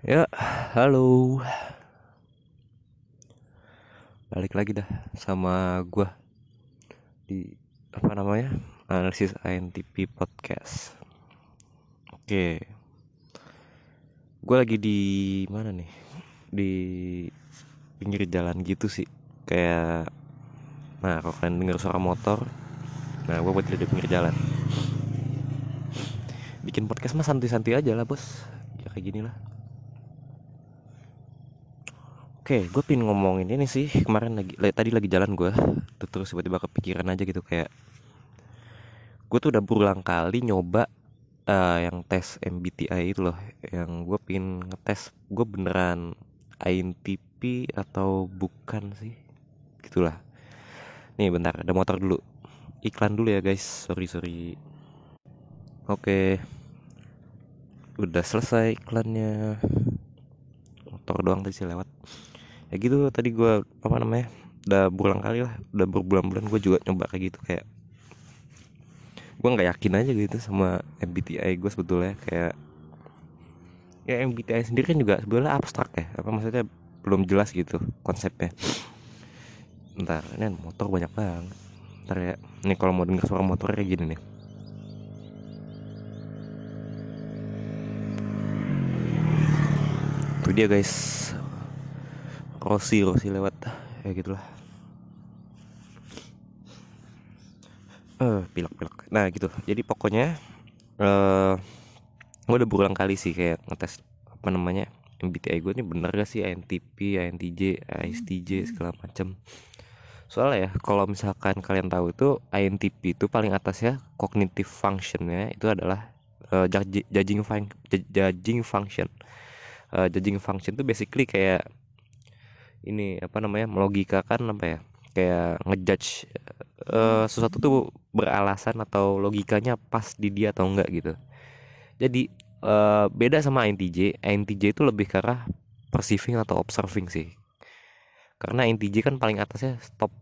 Ya, halo. Balik lagi dah sama gua di apa namanya? Analisis INTP podcast. Oke. Gua lagi di mana nih? Di pinggir jalan gitu sih. Kayak Nah, kalau kalian dengar suara motor, nah gua buat di pinggir jalan. Bikin podcast mah santai-santai aja lah, Bos. Ya kayak gini lah. Oke, gue pin ngomongin ini sih kemarin lagi tadi lagi jalan gue terus tiba-tiba kepikiran aja gitu kayak gue tuh udah berulang kali nyoba uh, yang tes MBTI itu loh yang gue pin ngetes gue beneran INTP atau bukan sih? Gitulah. Nih bentar ada motor dulu. Iklan dulu ya guys. Sorry sorry. Oke. Udah selesai iklannya. Motor doang tadi lewat ya gitu tadi gue apa namanya udah berulang kali lah udah berbulan-bulan gue juga nyoba kayak gitu kayak gue nggak yakin aja gitu sama MBTI gue sebetulnya kayak ya MBTI sendiri kan juga sebetulnya abstrak ya apa maksudnya belum jelas gitu konsepnya. Ntar ini motor banyak banget. Ntar ya ini kalau mau dengar suara motor kayak gini nih. Itu dia guys Rossi Rossi lewat. Ya gitulah. Eh uh, pilek pilek nah gitu. Jadi pokoknya uh, eh, gue udah berulang kali sih kayak ngetes apa namanya MBTI gue ini bener gak sih? INTP, INTJ, ISTJ segala macam. Soalnya ya kalau misalkan kalian tahu itu INTP itu paling atas ya cognitive functionnya itu adalah uh, judging judging function. Uh, judging function itu basically kayak ini apa namanya melogikakan apa ya kayak ngejudge uh, sesuatu tuh beralasan atau logikanya pas di dia atau enggak gitu. Jadi uh, beda sama INTJ INTJ itu lebih ke arah perceiving atau observing sih. Karena INTJ kan paling atasnya top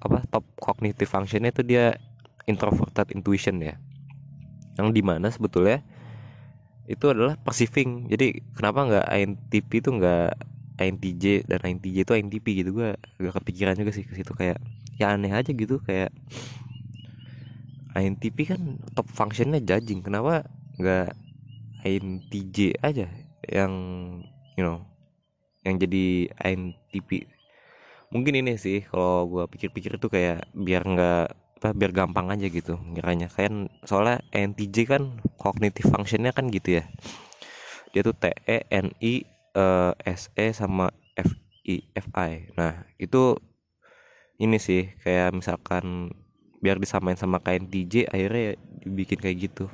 apa top cognitive functionnya itu dia introverted intuition ya. Yang di mana sebetulnya itu adalah perceiving. Jadi kenapa nggak INTP itu nggak INTJ dan INTJ itu INTP gitu. Gue agak kepikiran juga sih ke situ. Kayak ya aneh aja gitu. Kayak INTP kan top functionnya judging. Kenapa nggak INTJ aja yang you know yang jadi INTP mungkin ini sih kalau gue pikir-pikir itu kayak biar nggak apa biar gampang aja gitu ngiranya. Kayak soalnya INTJ kan cognitive functionnya kan gitu ya. Dia tuh T E N I uh, eh, SE sama FI FI nah itu ini sih kayak misalkan biar disamain sama kain DJ akhirnya ya dibikin kayak gitu.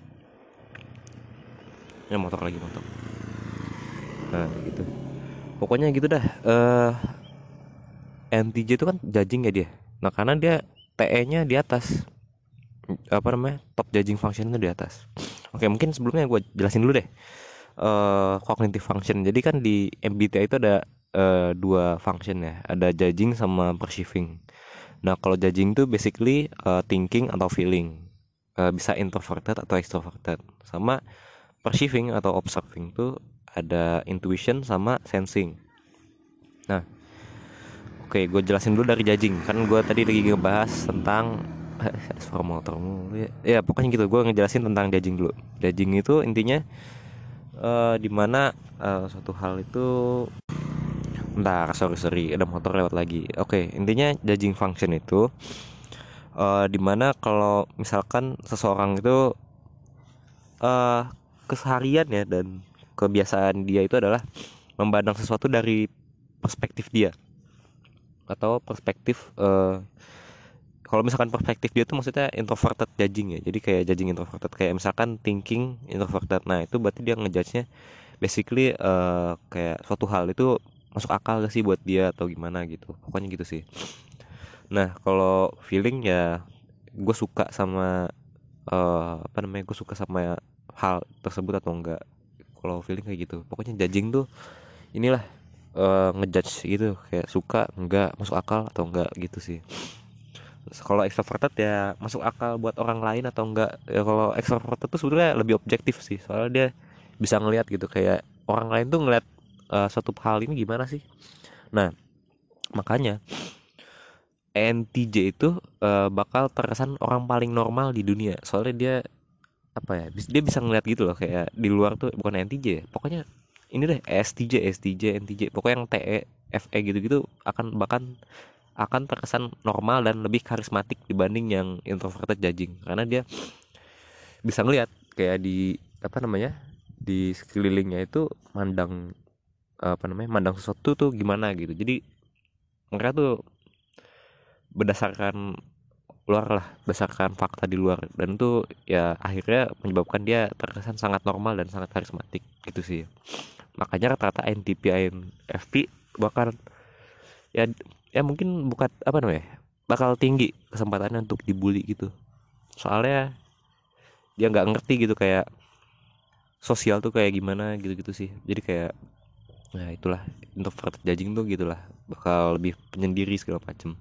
Ya motor lagi motor nah gitu. Pokoknya gitu dah. Uh, eh, NTJ itu kan judging ya dia. Nah karena dia TE nya di atas. Apa namanya? Top judging functionnya di atas. Oke mungkin sebelumnya gue jelasin dulu deh uh, cognitive function. Jadi kan di MBTI itu ada uh, dua function ya, ada judging sama perceiving. Nah kalau judging itu basically uh, thinking atau feeling, uh, bisa introverted atau extroverted. Sama perceiving atau observing itu ada intuition sama sensing. Nah, oke, okay, gue jelasin dulu dari judging. Kan gue tadi lagi ngebahas tentang suara motor ya, ya pokoknya gitu gue ngejelasin tentang judging dulu judging itu intinya uh, di mana uh, suatu hal itu Bentar, sorry sorry, ada motor lewat lagi. Oke, okay, intinya judging function itu uh, di mana kalau misalkan seseorang itu uh, keseharian ya dan kebiasaan dia itu adalah memandang sesuatu dari perspektif dia atau perspektif uh, kalau misalkan perspektif dia tuh maksudnya introverted judging ya. Jadi kayak judging introverted. Kayak misalkan thinking introverted. Nah itu berarti dia ngejudge-nya basically uh, kayak suatu hal itu masuk akal gak sih buat dia atau gimana gitu. Pokoknya gitu sih. Nah kalau feeling ya gue suka sama uh, apa namanya gue suka sama hal tersebut atau enggak. Kalau feeling kayak gitu. Pokoknya judging tuh inilah uh, ngejudge gitu. Kayak suka enggak masuk akal atau enggak gitu sih kalau extroverted ya masuk akal buat orang lain atau enggak. Ya kalau extroverted tuh sebenarnya lebih objektif sih soalnya dia bisa ngelihat gitu. Kayak orang lain tuh ngeliat uh, suatu hal ini gimana sih? Nah makanya NTJ itu uh, bakal terkesan orang paling normal di dunia. Soalnya dia apa ya dia bisa ngeliat gitu loh. Kayak di luar tuh bukan NTJ ya pokoknya ini deh STJ STJ NTJ pokoknya yang TE FE gitu-gitu akan bahkan akan terkesan normal dan lebih karismatik dibanding yang introverted judging. Karena dia bisa ngeliat kayak di apa namanya di sekelilingnya itu mandang apa namanya mandang sesuatu tuh gimana gitu. Jadi mereka tuh berdasarkan luar lah berdasarkan fakta di luar. Dan itu ya akhirnya menyebabkan dia terkesan sangat normal dan sangat karismatik. Gitu sih. Makanya rata-rata NTP INFP bahkan ya ya mungkin bukan apa namanya bakal tinggi kesempatannya untuk dibully gitu. Soalnya dia nggak ngerti gitu kayak sosial tuh kayak gimana gitu-gitu sih. Jadi kayak nah itulah introvert judging tuh gitulah bakal lebih penyendiri segala macem.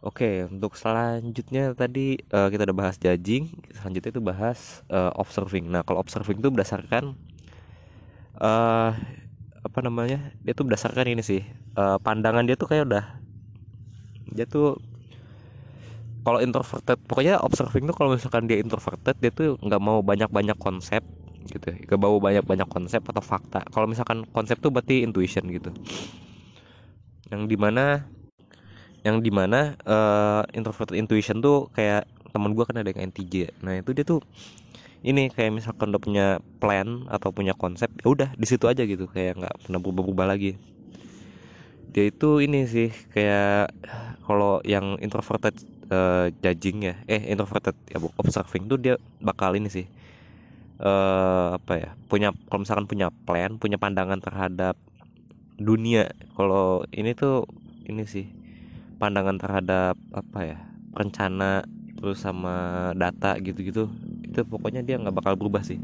Oke, untuk selanjutnya tadi uh, kita udah bahas judging, selanjutnya itu bahas uh, observing. Nah, kalau observing itu berdasarkan uh, apa namanya? Dia tuh berdasarkan ini sih, uh, pandangan dia tuh kayak udah dia tuh kalau introverted, pokoknya observing tuh kalau misalkan dia introverted, dia tuh nggak mau banyak-banyak konsep, gitu gak bawa banyak-banyak konsep atau fakta kalau misalkan konsep tuh berarti intuition gitu yang di mana yang di mana uh, introverted intuition tuh kayak teman gue kan ada yang NTJ nah itu dia tuh ini kayak misalkan udah punya plan atau punya konsep ya udah di situ aja gitu. Kayak nggak pernah berubah-ubah lagi. Dia itu ini sih kayak kalau yang introverted uh, judging ya eh introverted ya observing tuh dia bakal ini sih uh, apa ya punya kalau misalkan punya plan punya pandangan terhadap dunia. Kalau ini tuh ini sih pandangan terhadap apa ya rencana terus sama data gitu-gitu itu pokoknya dia nggak bakal berubah sih.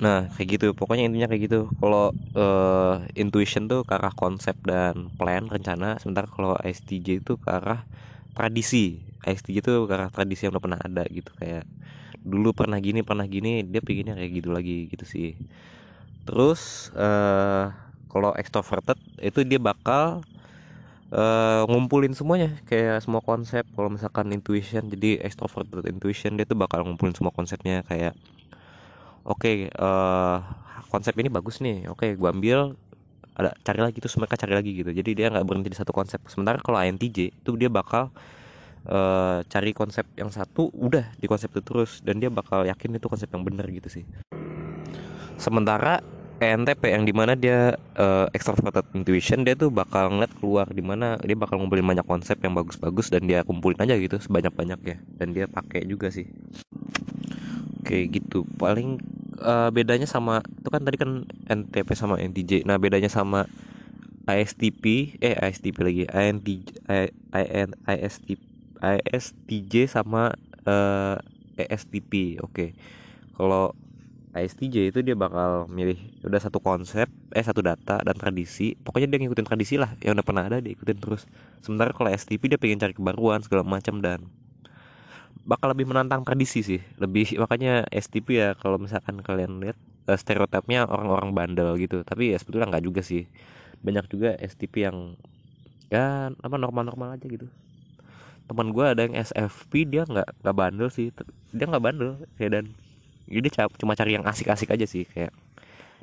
Nah kayak gitu. Pokoknya intinya kayak gitu. Kalau uh, intuition tuh ke arah konsep dan plan rencana sementara kalau ISTJ itu ke arah tradisi. ISTJ itu ke arah tradisi yang udah pernah ada gitu. Kayak dulu pernah gini pernah gini dia pinginnya kayak gitu lagi gitu sih. Terus uh, kalau extroverted itu dia bakal uh, ngumpulin semuanya. Kayak semua konsep kalau misalkan intuition jadi extroverted intuition dia tuh bakal ngumpulin semua konsepnya. Kayak oke okay, uh, eh, konsep ini bagus nih oke okay, gua ambil ada cari lagi terus mereka cari lagi gitu. Jadi dia nggak berhenti di satu konsep. Sementara kalau INTJ itu dia bakal uh, cari konsep yang satu udah di konsep itu terus. Dan dia bakal yakin itu konsep yang benar gitu sih. Sementara ENTP yang di mana dia uh, extroverted intuition dia tuh bakal ngeliat keluar di mana dia bakal ngumpulin banyak konsep yang bagus-bagus dan dia kumpulin aja gitu sebanyak-banyak ya dan dia pakai juga sih. Oke gitu. Paling uh, bedanya sama itu kan tadi kan NTP sama NTJ nah bedanya sama ISTP eh ISTP lagi INTJ IN ISTP ISTJ sama uh, eh, ESTP oke. Kalau ISTJ itu dia bakal milih udah satu konsep eh satu data dan tradisi. Pokoknya dia ngikutin tradisi lah yang udah pernah ada dia ikutin terus. Sementara kalau STP dia pengen cari kebaruan segala macam dan bakal lebih menantang tradisi sih. Lebih makanya STP ya kalau misalkan kalian lihat uh, stereotipnya orang-orang bandel gitu. Tapi ya sebetulnya nggak juga sih. Banyak juga STP yang ya apa normal-normal aja gitu. Teman gue ada yang SFP dia nggak nggak bandel sih. Dia nggak bandel ya dan jadi cuma cari yang asik-asik aja sih kayak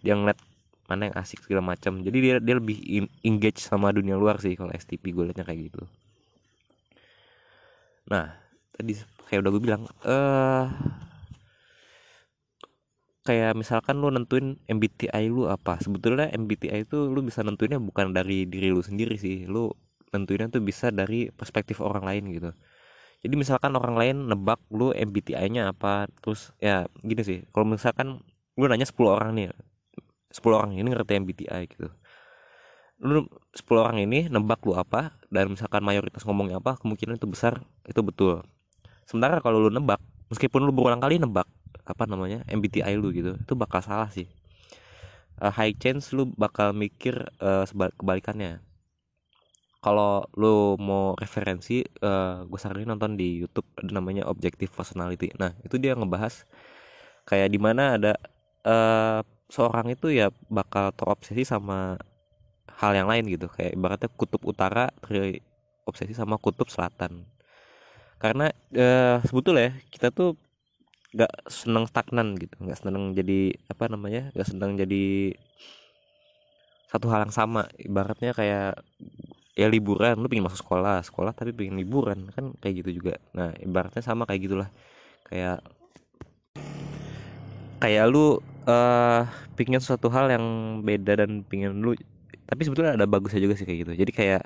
dia ngeliat mana yang asik segala macam. Jadi dia dia lebih engage sama dunia luar sih kalau STP gue liatnya kayak gitu. Nah tadi kayak udah gue bilang eh uh, kayak misalkan lu nentuin MBTI lu apa. Sebetulnya MBTI itu lu bisa nentuinnya bukan dari diri lu sendiri sih. Lu nentuinnya tuh bisa dari perspektif orang lain gitu jadi misalkan orang lain nebak lu MBTI-nya apa? Terus ya gini sih kalau misalkan lu nanya 10 orang nih 10 orang ini ngerti MBTI gitu. Lu 10 orang ini nebak lu apa dan misalkan mayoritas ngomongnya apa kemungkinan itu besar itu betul. Sementara kalau lu nebak meskipun lu berulang kali nebak apa namanya MBTI lu gitu itu bakal salah sih. Uh, high chance lu bakal mikir uh, kebalikannya kalau lu mau referensi uh, eh, gue saranin nonton di YouTube ada namanya Objective Personality. Nah itu dia ngebahas kayak di mana ada uh, seorang itu ya bakal terobsesi sama hal yang lain gitu. Kayak ibaratnya kutub utara terobsesi sama kutub selatan. Karena eh, sebetulnya kita tuh nggak seneng stagnan gitu. Nggak seneng jadi apa namanya nggak seneng jadi satu hal yang sama. Ibaratnya kayak ya liburan lu pengen masuk sekolah sekolah tapi pengen liburan kan kayak gitu juga. Nah ibaratnya sama kayak gitulah. Kayak kayak lu uh, pingin suatu hal yang beda dan pingin lu tapi sebetulnya ada bagusnya juga sih kayak gitu. Jadi kayak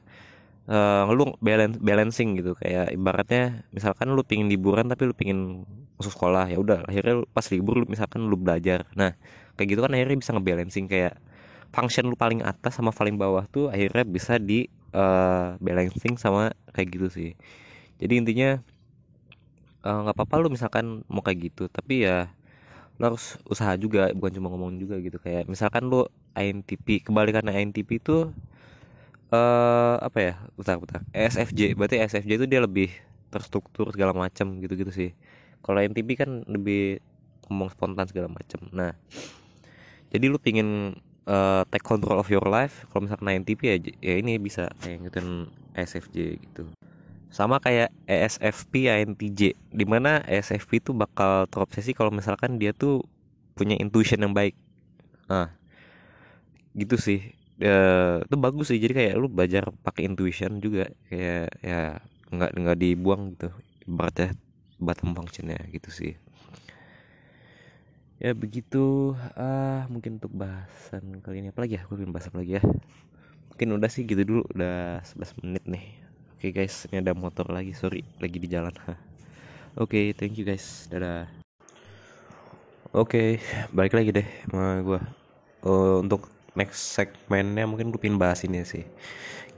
uh, lu balance balancing gitu. Kayak ibaratnya misalkan lu pingin liburan tapi lu pingin masuk sekolah ya udah akhirnya pas libur lu misalkan lu belajar. Nah kayak gitu kan akhirnya bisa ngebalancing. Kayak function lu paling atas sama paling bawah tuh akhirnya bisa di uh, balancing sama kayak gitu sih. Jadi intinya nggak uh, apa-apa lu misalkan mau kayak gitu tapi ya lu harus usaha juga bukan cuma ngomong juga gitu. Kayak misalkan lu INTP kebalikan INTP itu uh, apa ya bentar bentar. ESFJ berarti ESFJ itu dia lebih terstruktur segala macam gitu-gitu sih. Kalau INTP kan lebih ngomong spontan segala macam nah jadi lu pingin uh, take control of your life. Kalau misalkan INTP ya ya ini bisa kayak ngikutin ESFJ gitu. Sama kayak ESFP INTJ di mana ESFP itu bakal terobsesi kalau misalkan dia tuh punya intuition yang baik. Nah gitu sih. Ya, itu bagus sih. Jadi kayak lu belajar pakai intuition juga. Kayak ya nggak nggak dibuang gitu. Ibaratnya bottom functionnya gitu sih ya begitu ah mungkin untuk bahasan kali ini apa lagi ya gue pengen bahas apa lagi ya mungkin udah sih gitu dulu udah 11 menit nih Oke okay guys, ini ada motor lagi, sorry, lagi di jalan. Oke, okay, thank you guys, dadah. Oke, okay, balik lagi deh sama gue. Uh, untuk next segmennya mungkin gue pengen bahas ini sih.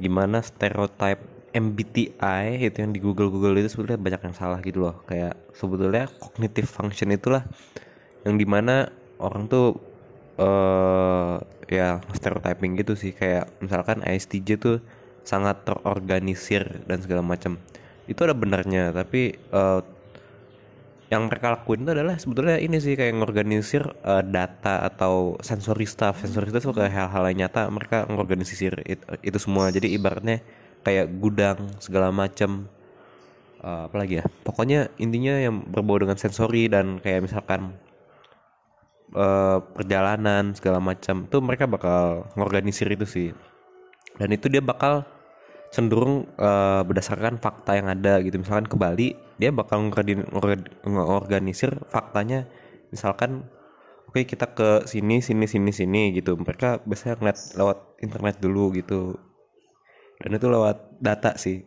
Gimana stereotype MBTI itu yang di Google Google itu sebetulnya banyak yang salah gitu loh. Kayak sebetulnya cognitive function itulah yang di mana orang tuh uh, ya stereotyping gitu sih. Kayak misalkan ISTJ tuh sangat terorganisir dan segala macam. Itu ada benarnya tapi uh, yang mereka lakuin itu adalah sebetulnya ini sih kayak ngorganisir uh, data atau sensory stuff sensory stuff itu kayak hal-hal yang nyata mereka ngorganisir itu, itu semua. Jadi ibaratnya kayak gudang segala macam. Uh, apalagi ya? Pokoknya intinya yang berbau dengan sensori dan kayak misalkan uh, perjalanan segala macam tuh mereka bakal ngorganisir itu sih. Dan itu dia bakal cenderung uh, berdasarkan fakta yang ada gitu. Misalkan ke Bali dia bakal ngorganisir faktanya. Misalkan oke okay, kita ke sini sini sini sini gitu. Mereka biasanya ngeliat lewat internet dulu gitu. Dan itu lewat data sih.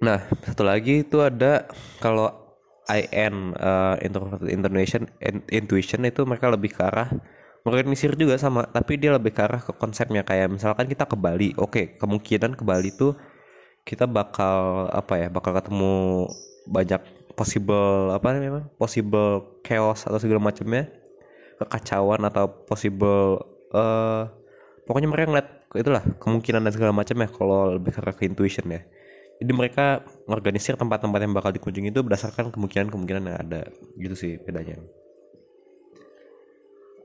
Nah satu lagi itu ada kalau IN uh, introverted intuition intuition itu mereka lebih ke arah organisir juga sama tapi dia lebih ke arah ke konsepnya. Kayak misalkan kita ke Bali oke okay, kemungkinan ke Bali tuh kita bakal apa ya bakal ketemu banyak possible apa namanya possible chaos atau segala macamnya kekacauan atau possible uh, pokoknya mereka ngeliat itulah kemungkinan dan segala macam ya kalau lebih ke arah ke intuition ya jadi mereka mengorganisir tempat-tempat yang bakal dikunjungi itu berdasarkan kemungkinan-kemungkinan yang ada gitu sih bedanya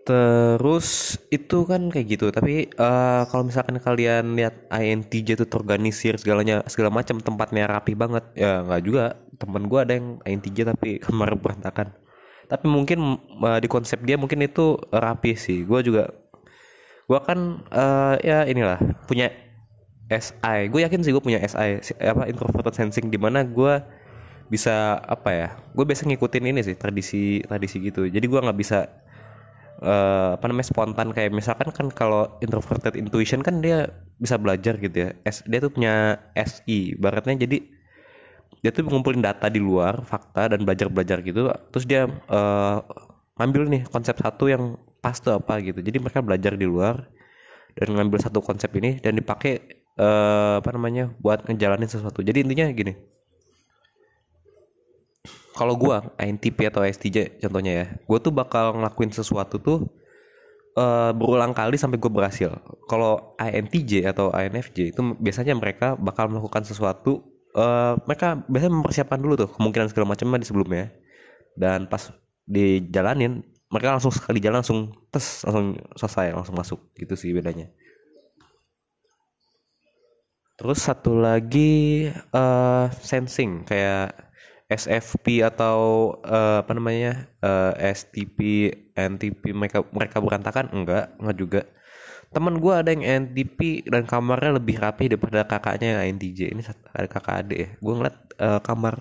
Terus itu kan kayak gitu, tapi uh, kalau misalkan kalian lihat INTJ itu terorganisir segalanya segala macam tempatnya rapi banget, ya nggak juga. Temen gue ada yang INTJ tapi kamar berantakan. Tapi mungkin uh, di konsep dia mungkin itu rapi sih. Gue juga, gue kan uh, ya inilah punya SI. Gue yakin sih gue punya SI apa introverted sensing di mana gue bisa apa ya? Gue biasa ngikutin ini sih tradisi tradisi gitu. Jadi gue nggak bisa uh, apa namanya spontan kayak misalkan kan kalau introverted intuition kan dia bisa belajar gitu ya S, dia tuh punya SI baratnya jadi dia tuh ngumpulin data di luar fakta dan belajar belajar gitu terus dia uh, ngambil nih konsep satu yang pas tuh apa gitu jadi mereka belajar di luar dan ngambil satu konsep ini dan dipakai uh, apa namanya buat ngejalanin sesuatu. Jadi intinya gini. Kalau gue INTP atau STJ contohnya ya gue tuh bakal ngelakuin sesuatu tuh uh, berulang kali sampai gue berhasil. Kalau INTJ atau INFJ itu biasanya mereka bakal melakukan sesuatu uh, mereka biasanya mempersiapkan dulu tuh kemungkinan segala macamnya di sebelumnya. Dan pas dijalanin mereka langsung sekali jalan langsung tes langsung selesai langsung masuk. Gitu sih bedanya terus satu lagi uh, sensing kayak SFP atau uh, apa namanya uh, STP NTP mereka mereka berantakan? Enggak enggak juga. Teman gue ada yang NTP dan kamarnya lebih rapi daripada kakaknya yang NTJ ini ada kakak adik ya. Gue ngeliat uh, kamar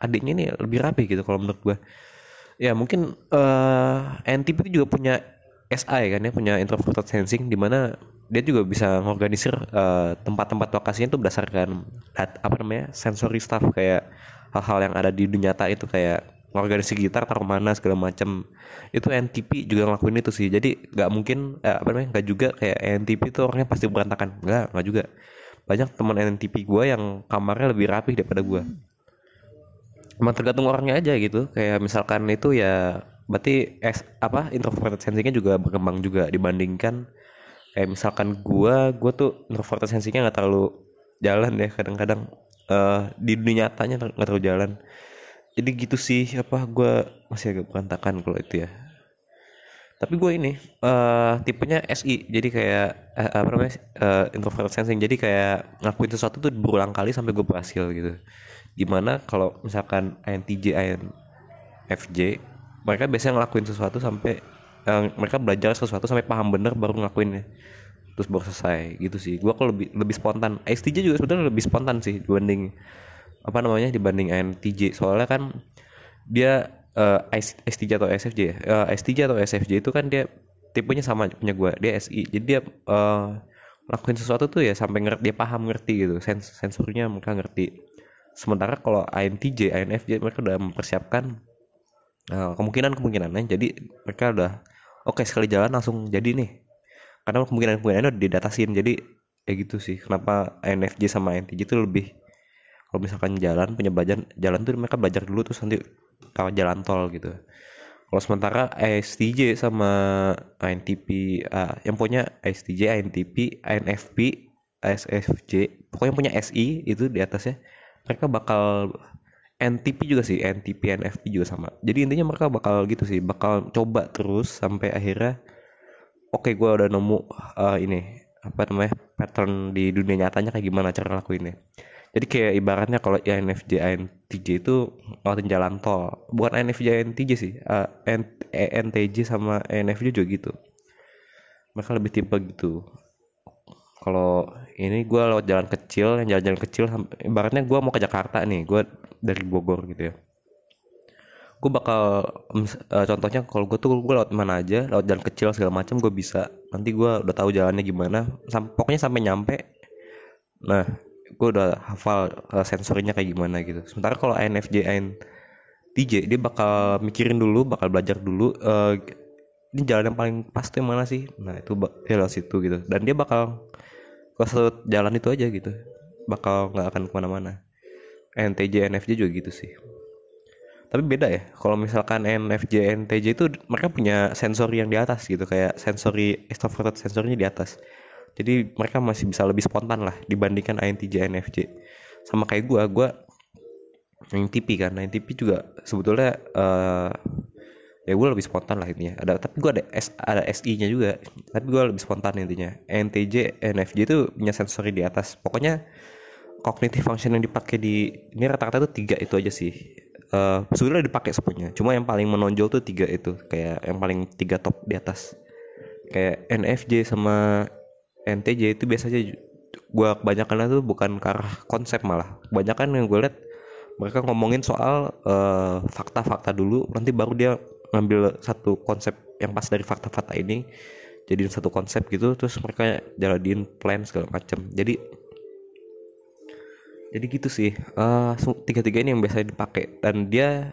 adiknya ini lebih rapi gitu kalau menurut gue ya mungkin uh, eh, NTP juga punya SI kan ya punya introverted sensing di mana dia juga bisa mengorganisir uh, tempat-tempat lokasinya itu berdasarkan apa namanya sensory stuff kayak hal-hal yang ada di dunia nyata itu kayak organisasi gitar taruh mana segala macam itu NTP juga ngelakuin itu sih. Jadi nggak mungkin eh, apa namanya nggak juga kayak NTP itu orangnya pasti berantakan. Nggak nggak juga. Banyak teman NTP gue yang kamarnya lebih rapih daripada gue emang tergantung orangnya aja gitu. Kayak misalkan itu ya berarti es apa introverted sensingnya juga berkembang juga dibandingkan kayak misalkan gue gue tuh introverted sensingnya nggak terlalu jalan ya kadang-kadang uh, di dunia nyatanya nggak terlalu jalan. Jadi gitu sih apa gue masih agak berantakan kalau itu ya. Tapi gue ini uh, tipenya SI jadi kayak uh, apa namanya uh, introvert sensing. Jadi kayak ngakuin sesuatu tuh berulang kali sampai gue berhasil gitu. Gimana kalau misalkan INTJ INFJ mereka biasanya ngelakuin sesuatu sampai uh, mereka belajar sesuatu sampai paham bener baru ngelakuinnya. Terus baru selesai gitu sih. Gue kalau lebih lebih spontan. ISTJ juga sebenarnya lebih spontan sih dibanding apa namanya dibanding INTJ soalnya kan dia uh, eh, STJ atau SFJ ya? Uh, eh, STJ atau SFJ itu kan dia tipenya sama punya gue dia SI jadi dia uh, lakuin sesuatu tuh ya sampai ngerti dia paham ngerti gitu. Sens sensornya mereka ngerti. Sementara kalau INTJ INFJ mereka udah mempersiapkan kemungkinan kemungkinannya jadi mereka udah oke sekali jalan langsung jadi nih. Karena kemungkinan kemungkinan udah didatasin jadi ya gitu sih. Kenapa INFJ sama INTJ itu lebih kalau misalkan jalan punya belajar jalan tuh mereka belajar dulu terus nanti lewat jalan tol gitu. Kalau sementara STJ sama INTP uh, yang punya STJ, INTP, INFP, SFJ, pokoknya punya SI itu di atasnya mereka bakal NTP juga sih, NTP, NFP juga sama. Jadi intinya mereka bakal gitu sih, bakal coba terus sampai akhirnya oke okay, gue udah nemu uh, ini apa namanya pattern di dunia nyatanya kayak gimana cara lakuinnya jadi kayak ibaratnya kalau INFJ INTJ itu lewatin jalan tol. Bukan INFJ INTJ sih uh, eh, ENTJ sama INFJ juga gitu. Mereka lebih tipe gitu. Kalau ini gue lewat jalan kecil yang jalan-jalan kecil ibaratnya gue mau ke Jakarta nih gue dari Bogor gitu ya. Gue bakal uh, contohnya kalau gue tuh gue lewat mana aja lewat jalan kecil segala macam gue bisa. Nanti gue udah tahu jalannya gimana Sam pokoknya sampai nyampe. Nah gue udah hafal uh, sensornya kayak gimana gitu. Sementara kalau INFJ INTJ dia bakal mikirin dulu bakal belajar dulu uh, ini jalan yang paling pas tuh yang mana sih? Nah itu dia lewat situ gitu. Dan dia bakal ke satu jalan itu aja gitu. Bakal nggak akan ke mana-mana NTJ NFJ juga gitu sih. Tapi beda ya kalau misalkan NFJ NTJ itu mereka punya sensori yang di atas gitu kayak sensori extroverted sensornya di atas. Jadi mereka masih bisa lebih spontan lah dibandingkan INTJ INFJ sama kayak gue gue INTP kan INTP juga sebetulnya uh, ya gue lebih spontan lah intinya. Ada tapi gue ada S ada SI nya juga tapi gue lebih spontan intinya. INTJ NFJ itu punya sensori di atas. Pokoknya cognitive function yang dipakai di ini rata-rata tuh tiga itu aja sih. Uh, sebetulnya dipakai semuanya. Cuma yang paling menonjol tuh tiga itu. Kayak yang paling tiga top di atas. Kayak NFJ sama NTJ itu biasanya gue kebanyakan tuh bukan ke arah konsep malah. Kebanyakan yang gue liat mereka ngomongin soal eh, fakta-fakta uh, dulu. Nanti baru dia ngambil satu konsep yang pas dari fakta-fakta ini. Jadi satu konsep gitu terus mereka jalanin plan segala macam jadi jadi gitu sih. Uh, tiga-tiga ini yang biasanya dipakai. Dan dia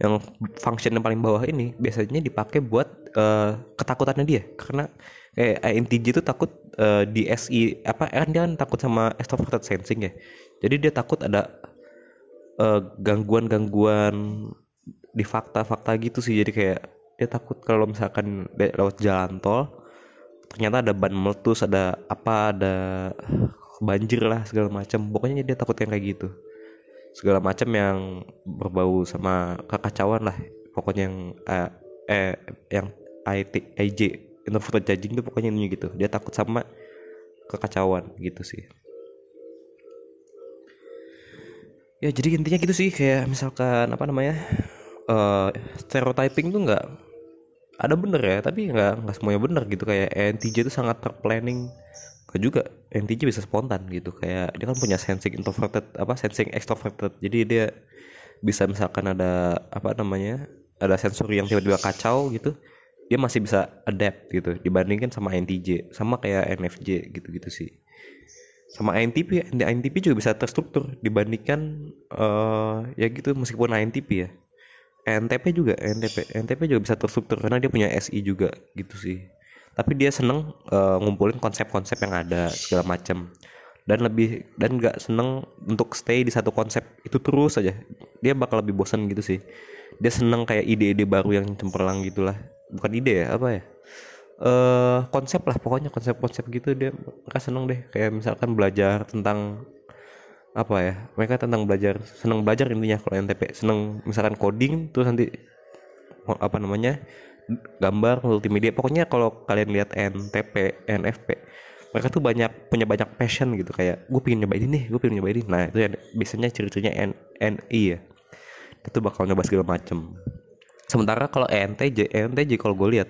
yang function yang paling bawah ini biasanya dipakai buat uh, ketakutannya dia. Karena kayak INTJ itu takut uh, di SI apa kan dia kan takut sama extroverted sensing ya. Jadi dia takut ada uh, gangguan-gangguan di fakta-fakta gitu sih. Jadi kayak dia takut kalau misalkan lewat jalan tol ternyata ada ban meletus ada apa ada banjir lah segala macam. Pokoknya dia takut yang kayak gitu. Segala macam yang berbau sama kekacauan lah. Pokoknya yang uh, eh yang IT IJ introvert judging tuh pokoknya ini gitu. Dia takut sama kekacauan gitu sih. Ya jadi intinya gitu sih. Kayak misalkan apa namanya uh, stereotyping tuh nggak ada bener ya. Tapi nggak nggak semuanya bener gitu. Kayak NTJ itu sangat terplanning Gak juga. NTJ bisa spontan gitu kayak dia kan punya sensing introverted apa sensing extroverted. Jadi dia bisa misalkan ada apa namanya ada sensori yang tiba-tiba kacau gitu dia masih bisa adapt gitu dibandingkan sama NTJ sama kayak NFJ gitu-gitu sih. Sama INTP INTP juga bisa terstruktur dibandingkan uh, ya gitu meskipun INTP ya. NTP juga NTP NTP juga bisa terstruktur karena dia punya SI juga gitu sih tapi dia seneng uh, ngumpulin konsep-konsep yang ada segala macam dan lebih dan nggak seneng untuk stay di satu konsep itu terus aja. Dia bakal lebih bosan gitu sih. Dia seneng kayak ide-ide baru yang cemerlang gitulah. Bukan ide ya apa ya? Eh uh, konsep lah pokoknya konsep-konsep gitu dia mereka seneng deh. Kayak misalkan belajar tentang apa ya mereka tentang belajar senang belajar intinya kalau NTP senang misalkan coding terus nanti apa namanya gambar multimedia pokoknya kalau kalian lihat NTP NFP mereka tuh banyak punya banyak passion gitu. Kayak gue pengen nyoba ini nih gue pengen nyoba ini. Nah itu ya biasanya ciri-cirinya NI ya. Itu bakal nyoba segala macem. Sementara kalau ENTJ ENTJ kalau gue lihat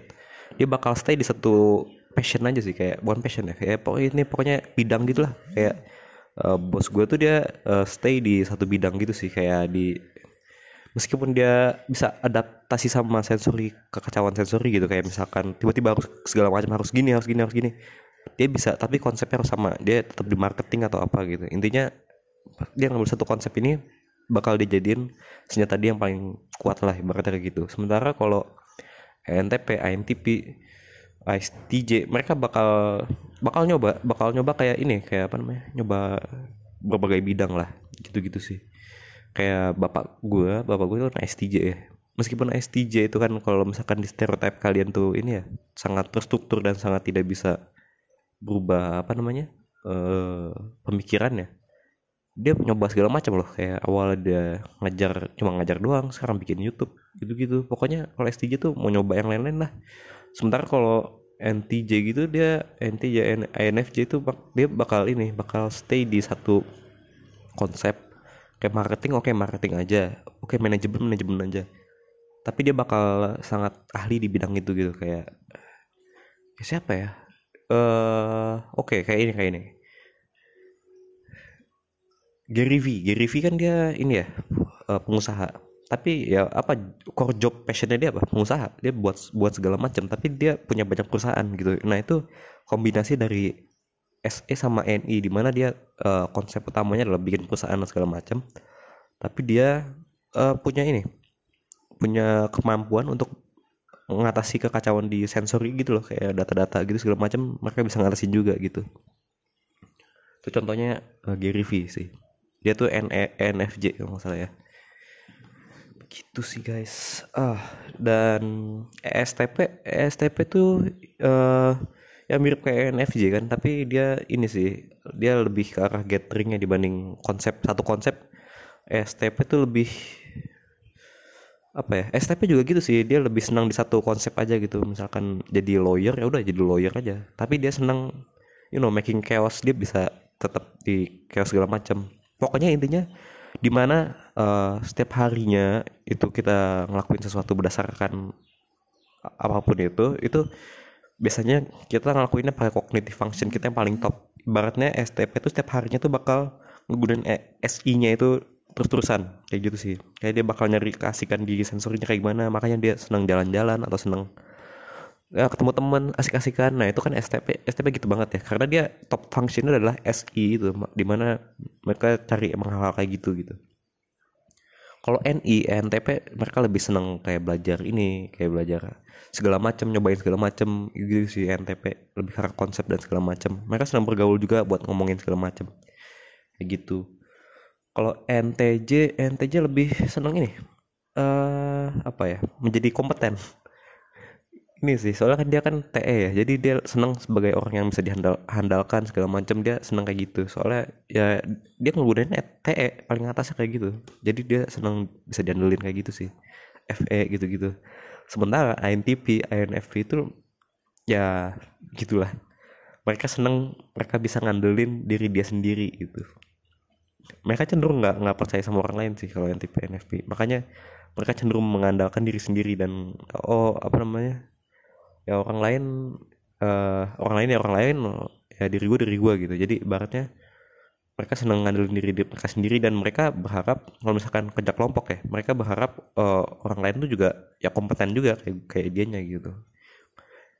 dia bakal stay di satu passion aja sih. Kayak bukan passion ya kayak pokoknya ini pokoknya bidang gitulah. Kayak uh, bos gue tuh dia uh, stay di satu bidang gitu sih. Kayak di meskipun dia bisa adaptasi sama sensori kekacauan sensori gitu kayak misalkan tiba-tiba harus segala macam harus gini harus gini harus gini. Dia bisa tapi konsepnya harus sama dia tetap di marketing atau apa gitu. Intinya dia ngambil satu konsep ini bakal dijadiin senjata dia yang paling kuat lah ibaratnya kayak gitu. Sementara kalau NTP INTP ISTJ mereka bakal bakal nyoba bakal nyoba kayak ini kayak apa namanya nyoba berbagai bidang lah gitu-gitu sih kayak bapak gue bapak gue itu kan STJ ya. Meskipun STJ itu kan kalau misalkan di stereotip kalian tuh ini ya sangat terstruktur dan sangat tidak bisa berubah apa namanya eh pemikirannya dia nyoba segala macam loh kayak awal dia ngajar cuma ngajar doang sekarang bikin YouTube gitu-gitu. Pokoknya kalau STJ tuh mau nyoba yang lain-lain lah. Sementara kalau NTJ gitu dia NTJ INFJ itu dia bakal ini bakal stay di satu konsep kayak marketing oke okay, marketing aja. Oke okay, manajemen manajemen aja. Tapi dia bakal sangat ahli di bidang itu gitu kayak kayak siapa ya? Eh uh, oke okay, kayak ini kayak ini. Gary V Gary V kan dia ini ya uh, pengusaha. Tapi ya apa core job passionnya dia apa? Pengusaha. Dia buat buat segala macam tapi dia punya banyak perusahaan gitu. Nah itu kombinasi dari SE sama NI di mana dia uh, konsep utamanya adalah bikin perusahaan dan segala macam. Tapi dia uh, punya ini punya kemampuan untuk mengatasi kekacauan di sensori gitu loh kayak data-data gitu segala macam mereka bisa ngatasin juga gitu. Itu contohnya uh, Gary V sih. Dia tuh NE, NFJ kalau nggak salah ya. Gitu sih guys. Ah dan ESTP ESTP tuh uh, ya mirip kayak NFJ kan tapi dia ini sih dia lebih ke arah gatheringnya dibanding konsep satu konsep. ESTP tuh lebih apa ya STP juga gitu sih dia lebih senang di satu konsep aja gitu. Misalkan jadi lawyer ya udah jadi lawyer aja. Tapi dia senang you know making chaos dia bisa tetap di chaos segala macam pokoknya intinya di mana uh, setiap harinya itu kita ngelakuin sesuatu berdasarkan apa pun itu itu biasanya kita ngelakuinnya pakai cognitive function kita yang paling top. Ibaratnya STP itu setiap harinya tuh bakal nggunain e, SI-nya itu terus-terusan kayak gitu sih. Kayak dia bakal nyari keasikan di sensornya kayak gimana makanya dia senang jalan-jalan atau senang ya ketemu teman asik-asikan. Nah itu kan STP STP gitu banget ya. Karena dia top functionnya adalah SI itu di mana mereka cari emang hal-hal kayak gitu gitu kalau NI NTP mereka lebih seneng kayak belajar ini kayak belajar segala macam nyobain segala macam gitu sih NTP lebih karena konsep dan segala macam mereka senang bergaul juga buat ngomongin segala macam kayak gitu. Kalau NTJ NTJ lebih seneng ini eh uh, apa ya menjadi kompeten ini sih soalnya kan dia kan TE ya jadi dia senang sebagai orang yang bisa dihandalkan segala macam dia senang kayak gitu. Soalnya ya dia nggunain TE paling atasnya kayak gitu. Jadi dia senang bisa diandelin kayak gitu sih FE gitu-gitu. Sementara INTP INFP itu ya gitulah. Mereka seneng mereka bisa ngandelin diri dia sendiri gitu. Mereka cenderung nggak nggak percaya sama orang lain sih kalau INTP INFP makanya mereka cenderung mengandalkan diri sendiri dan oh apa namanya ya orang lain uh, orang lain ya orang lain ya diri gue diri gue gitu. Jadi ibaratnya mereka senang ngandelin diri mereka sendiri dan mereka berharap kalau misalkan kerja kelompok ya mereka berharap uh, orang lain tuh juga ya kompeten juga kayak kayak dianya gitu.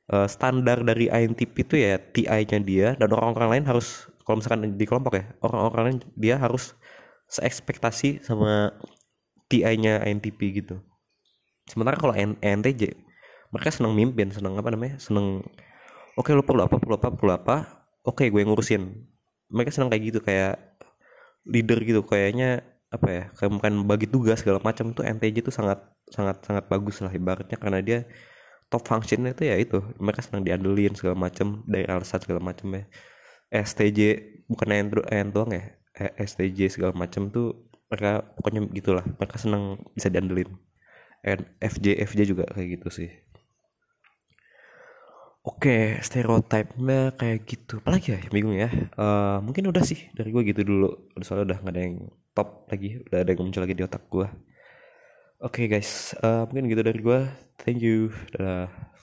Uh, standar dari INTP itu ya TI-nya dia dan orang-orang lain harus kalau misalkan di kelompok ya orang-orang lain dia harus seekspektasi sama TI-nya INTP gitu. Sementara kalau NTJ mereka senang mimpin senang apa namanya? Senang oke okay, lo perlu apa perlu apa perlu apa oke okay, gue ngurusin. Mereka senang kayak gitu kayak leader gitu kayaknya apa ya kayak bukan bagi tugas segala macam tuh NTJ tuh sangat sangat sangat bagus lah ibaratnya karena dia top functionnya itu ya itu mereka senang diandelin segala macam dari alasan segala macam ya. STJ bukan yang yang doang ya eh, STJ segala macam tuh mereka pokoknya gitulah mereka senang bisa diandelin. FJ FJ juga kayak gitu sih Oke, stereotipnya kayak gitu. Apalagi ya, bingung ya. Uh, mungkin udah sih dari gue gitu dulu. Soalnya udah gak ada yang top lagi, udah ada yang muncul lagi di otak gue. Oke okay, guys, uh, mungkin gitu dari gue. Thank you. Dadah.